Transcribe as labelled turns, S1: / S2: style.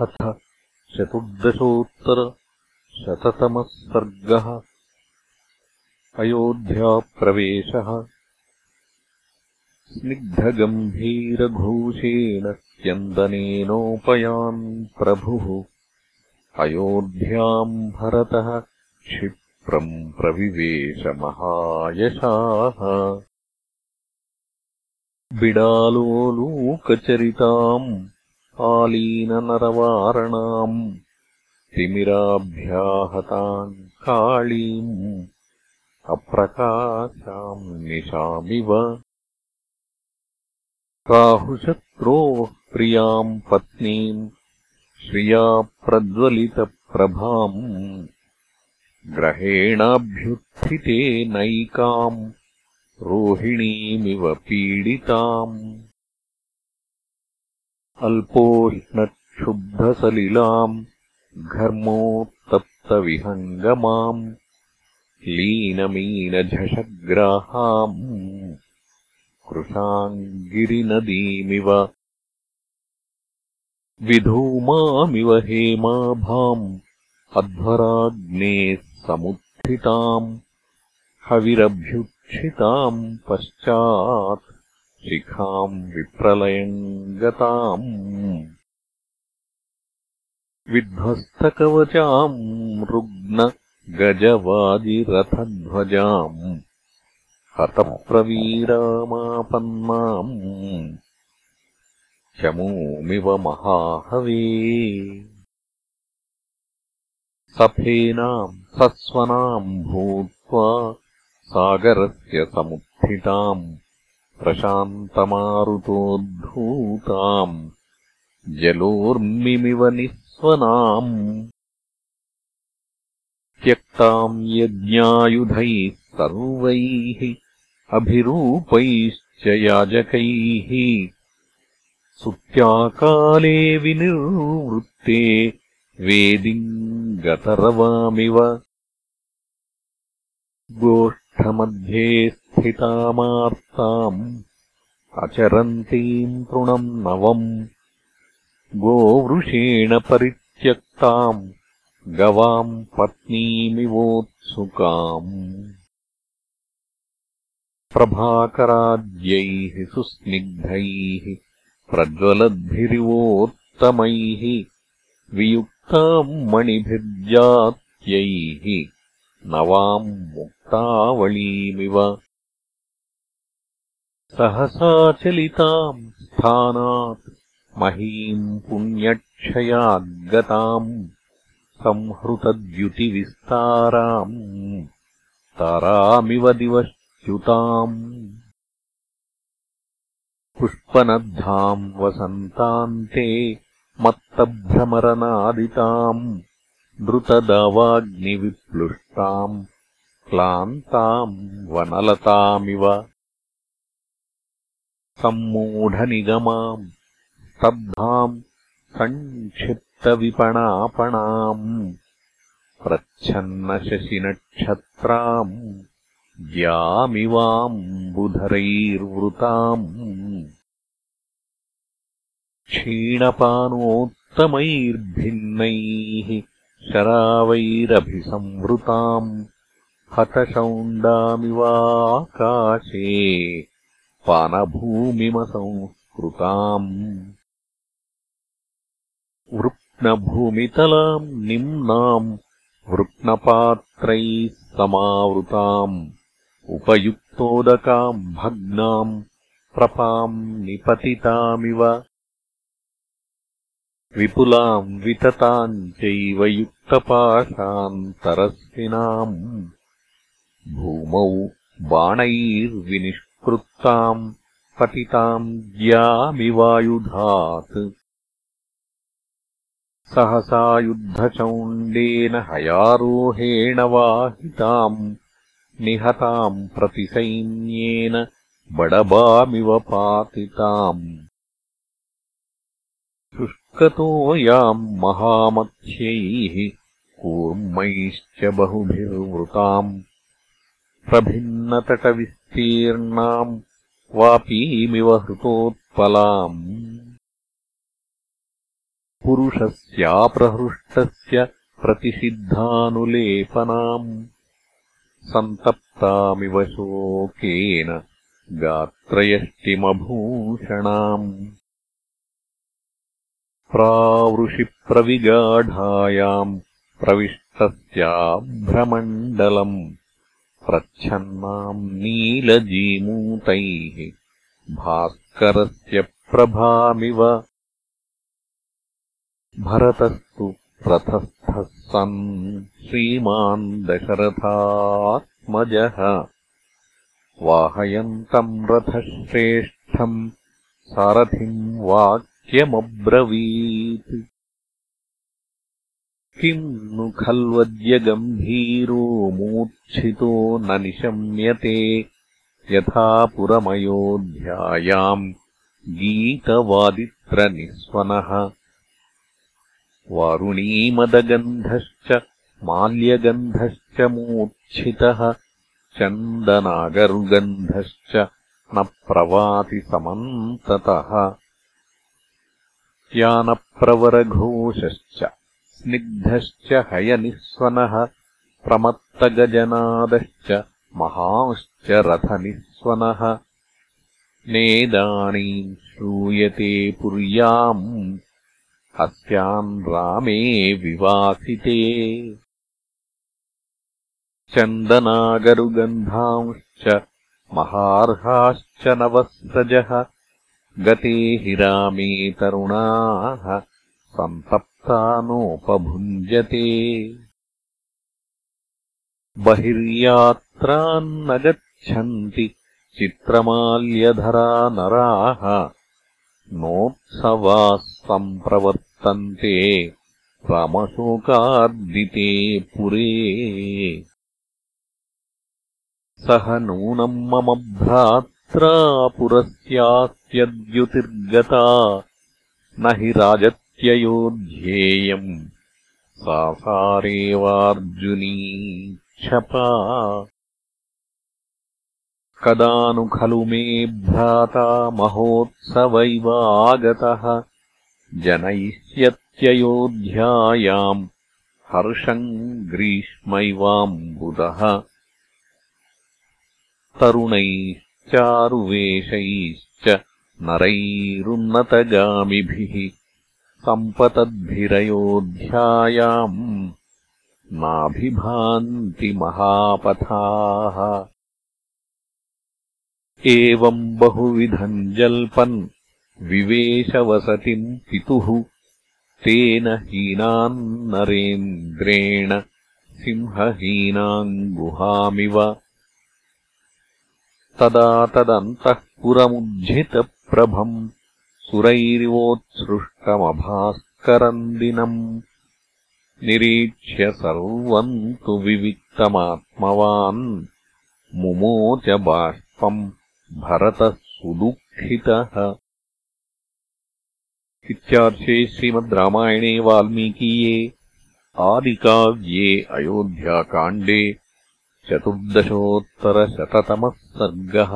S1: अथ चतुर्दशोत्तरशततमः सर्गः। अयोध्याप्रवेशः। स्निग्धगम्भीरघोषेण स्यन्दनेनोपयान् प्रभुः। अयोध्याम् भरतः क्षिप्रम् प्रविवेशमहायशाः। बिडालोलूकचरिताम् आलीननरवारणाम् तिमिराभ्याहताम् काळीम् अप्रकाशाम् निशामिव राहुशत्रोः प्रियाम् पत्नीम् श्रिया प्रज्वलितप्रभाम् ग्रहेणाभ्युत्थिते नैकाम् रोहिणीमिव पीडिताम् अल्पोष्णक्षुब्धसलिलाम् घर्मोत्तप्तविहङ्गमाम् लीनमीनझषग्राहाम् कृशाम् गिरिनदीमिव विधूमामिव हेमाभाम् अध्वराग्नेः समुत्थिताम् हविरभ्युक्षिताम् पश्चात् शिखाम् विप्रलयम् गताम् विध्वस्तकवचाम् रुग्णगजवाजिरथध्वजाम् हतप्रवीरामापन्नाम् चमूमिव महाहवे। सफेनाम् सस्वनाम् भूत्वा सागरस्य समुत्थिताम् प्रशान्तमारुतोद्धूताम् जलोर्मिमिव निःस्वनाम्। त्यक्ताम् यज्ञायुधैः सर्वैः अभिरूपैश्च याजकैः। सुत्याकाले विनिर्वृत्ते वेदिम् गतरवामिव। गोष्ठमध्ये स्थितामार्ताम् अचरन्तीम् तृणम् नवम् गोवृषेण परित्यक्ताम् गवाम् पत्नीमिवोत्सुकाम् प्रभाकराद्यैः सुस्निग्धैः प्रज्वलद्भिरिवोत्तमैः वियुक्ताम् मणिभिर्जात्यैः नवाम् मुक्तावळीमिव सहसा चलिताम् स्थानात् महीम् पुण्यक्षयाद्गताम् संहृतद्युतिविस्ताराम् तारामिव दिवश्च्युताम् पुष्पनद्धाम् वसन्तान्ते मत्तभ्रमरनादिताम् द्रुतदावाग्निविप्लुष्टाम् क्लान्ताम् वनलतामिव सम्मूढनिगमाम् स्तब्धाम् सङ्क्षिप्तविपणापणाम् प्रच्छन्नशशिनक्षत्राम् ज्यामिवाम्बुधरैर्वृताम् क्षीणपानोत्तमैर्भिन्नैः शरावैरभिसंवृताम् हतशौण्डामिवाकाशे पानभूमिमसंस्कृताम्। वृक्नभूमितलाम् निम्नाम् वृक्नपात्रैः समावृताम् उपयुक्तोदकाम् भग्नाम् प्रपाम् निपतितामिव। विपुलाम् वितताम् चैव युक्तपाशान्तरस्विनाम्। भूमौ बाणैर्विनिष्कृताम् पतिताम् ज्यामिवायुधात् सहसा युद्धचौण्डेन हयारोहेण वाहिताम् निहताम् प्रतिसैन्येन बडबामिव पातिताम् शुष्कतो याम् महामत्स्यैः कूर्मैश्च बहुभिर्वृताम् प्रभिन्नतटविस्तीर्णाम् वापीमिव हृतोत्पलाम्। पुरुषस्याप्रहृष्टस्य प्रतिषिद्धानुलेपनाम्। सन्तप्तामिव शोकेन गात्रयष्टिमभूषणाम्। प्रावृषिप्रविगाढायाम् प्रविष्टस्याभ्रमण्डलम् प्रच्छन्नाम् नीलजीमूतैः भास्करस्य प्रभामिव। भरतस्तु रथस्थः सन् श्रीमान् दशरथात्मजः। वाहयन्तम् रथश्रेष्ठम् सारथिम् वाक्यमब्रवीत् किम् नु खल्वद्यगम्भीरो मूर्च्छितो न निशम्यते? यथा पुरमयोध्यायाम् गीतवादित्रनिःस्वनः। वारुणीमदगन्धश्च माल्यगन्धश्च मूर्च्छितः। चन्दनागरुगन्धश्च न प्रवाति समन्ततः। यानप्रवरघोषश्च स्निग्धश्च हयनिःस्वनः प्रमत्तगजनादश्च महाश्च रथनिःस्वनः। नेदानीम् श्रूयते पुर्याम् अस्याम् रामे विवासिते। चन्दनागरुगन्धांश्च महार्हाश्च नवस्रजः गते हि रामे तरुणाः सन्तप्ता नोपभुञ्जते। बहिर्यात्रान्न गच्छन्ति चित्रमाल्यधरा नराः। नोत्सवाः सम्प्रवर्तन्ते रामशोकार्दिते पुरे। सः नूनम् मम भ्रात्रा पुरस्यास्यद्युतिर्गता न हि राजत्ययोध्येयम् सारेवार्जुनी क्षपा। कदा नु खलु मे भ्राता महोत्सवैवागतः। जनयिष्यत्ययोध्यायाम् हर्षम् ग्रीष्मैवाम्बुदः। तरुणैश्चारुवेषैश्च नरैरुन्नतगामिभिः सम्पतद्भिरयोध्यायाम् नाभिभान्ति महापथाः। एवम् बहुविधम् जल्पन् विवेशवसतिम् पितुः तेन हीनाम् नरेन्द्रेण सिंहहीनाम् गुहामिव तदा तदन्तःपुरमुज्झितप्रभम् सुरैरिवोत्सृष्टमभास्करम् दिनम् निरीक्ष्य सर्वम् तु विविक्तमात्मवान् मुमोच बाष्पम् भरतः सुदुःखितः इत्यार्षे श्रीमद् रामायणे वाल्मीकीये आदिकाव्ये अयोध्याकाण्डे चतुर्दशोत्तरशततमः सर्गः